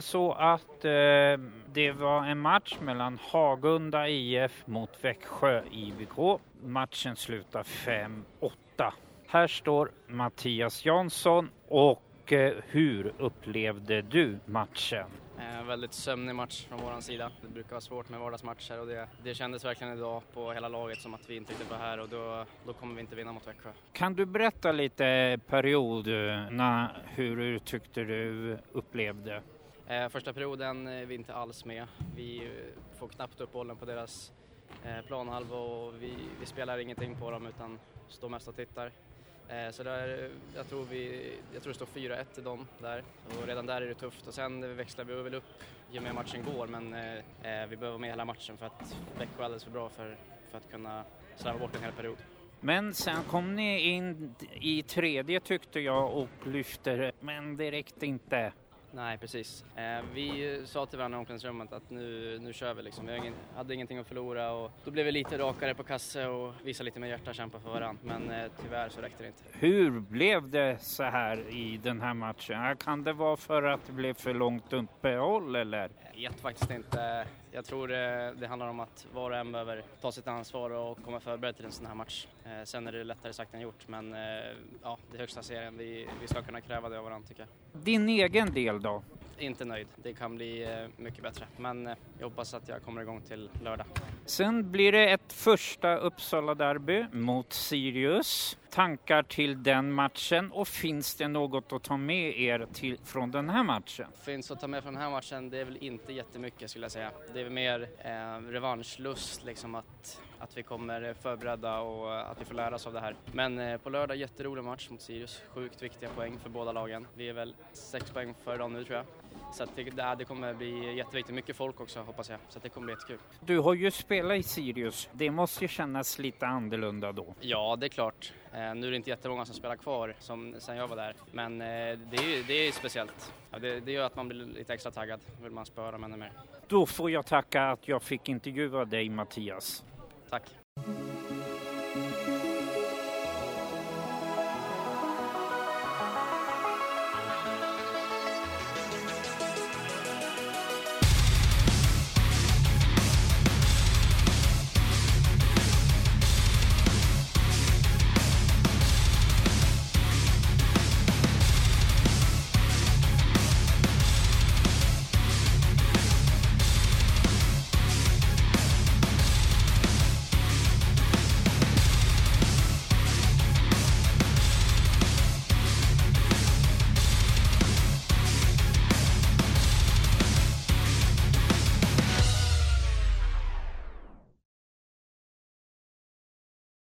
Det så att eh, det var en match mellan Hagunda IF mot Växjö IBK. Matchen slutar 5-8. Här står Mattias Jansson och eh, hur upplevde du matchen? Eh, väldigt sömnig match från vår sida. Det brukar vara svårt med vardagsmatcher och det, det kändes verkligen idag på hela laget som att vi inte riktigt var här och då, då kommer vi inte vinna mot Växjö. Kan du berätta lite perioderna, hur tyckte du upplevde? Eh, första perioden är vi inte alls med. Vi eh, får knappt upp bollen på deras eh, planhalva och vi, vi spelar ingenting på dem utan står mest och tittar. Så där, jag, tror vi, jag tror det står 4-1 till dem där och redan där är det tufft och sen växlar vi väl upp ju mer matchen går men eh, vi behöver vara med hela matchen för att Växjö är alldeles för bra för, för att kunna slarva bort en hel period. Men sen kom ni in i tredje tyckte jag och lyfte, men det räckte inte. Nej, precis. Eh, vi sa till varandra i omklädningsrummet att nu, nu kör vi liksom. Vi hade ingenting att förlora och då blev vi lite rakare på kasse och visade lite mer hjärta och kämpa för varandra. Men eh, tyvärr så räckte det inte. Hur blev det så här i den här matchen? Kan det vara för att det blev för långt uppehåll eller? Jag vet faktiskt inte. Jag tror det, det handlar om att var och en behöver ta sitt ansvar och komma förberedd till en sån här match. Eh, sen är det lättare sagt än gjort, men eh, ja, det är högsta serien. Vi, vi ska kunna kräva det av varandra tycker jag. Din egen del då? Inte nöjd. Det kan bli eh, mycket bättre, men eh, jag hoppas att jag kommer igång till lördag. Sen blir det ett första Uppsala-derby mot Sirius. Tankar till den matchen och finns det något att ta med er till, från den här matchen? Finns att ta med från den här matchen, det är väl inte jättemycket skulle jag säga. Det det är mer eh, revanschlust, liksom att, att vi kommer förberedda och eh, att vi får lära oss av det här. Men eh, på lördag jätterolig match mot Sirius, sjukt viktiga poäng för båda lagen. Vi är väl sex poäng före dem nu tror jag. Så det, det, det kommer bli jätteviktigt, mycket folk också hoppas jag, så det kommer bli jättekul. Du har ju spelat i Sirius, det måste ju kännas lite annorlunda då? Ja, det är klart. Eh, nu är det inte jättemånga som spelar kvar som, sen jag var där, men eh, det, är, det är speciellt. Det, det gör att man blir lite extra taggad, vill man spöra dem ännu mer. Då får jag tacka att jag fick intervjua dig Mattias. Tack.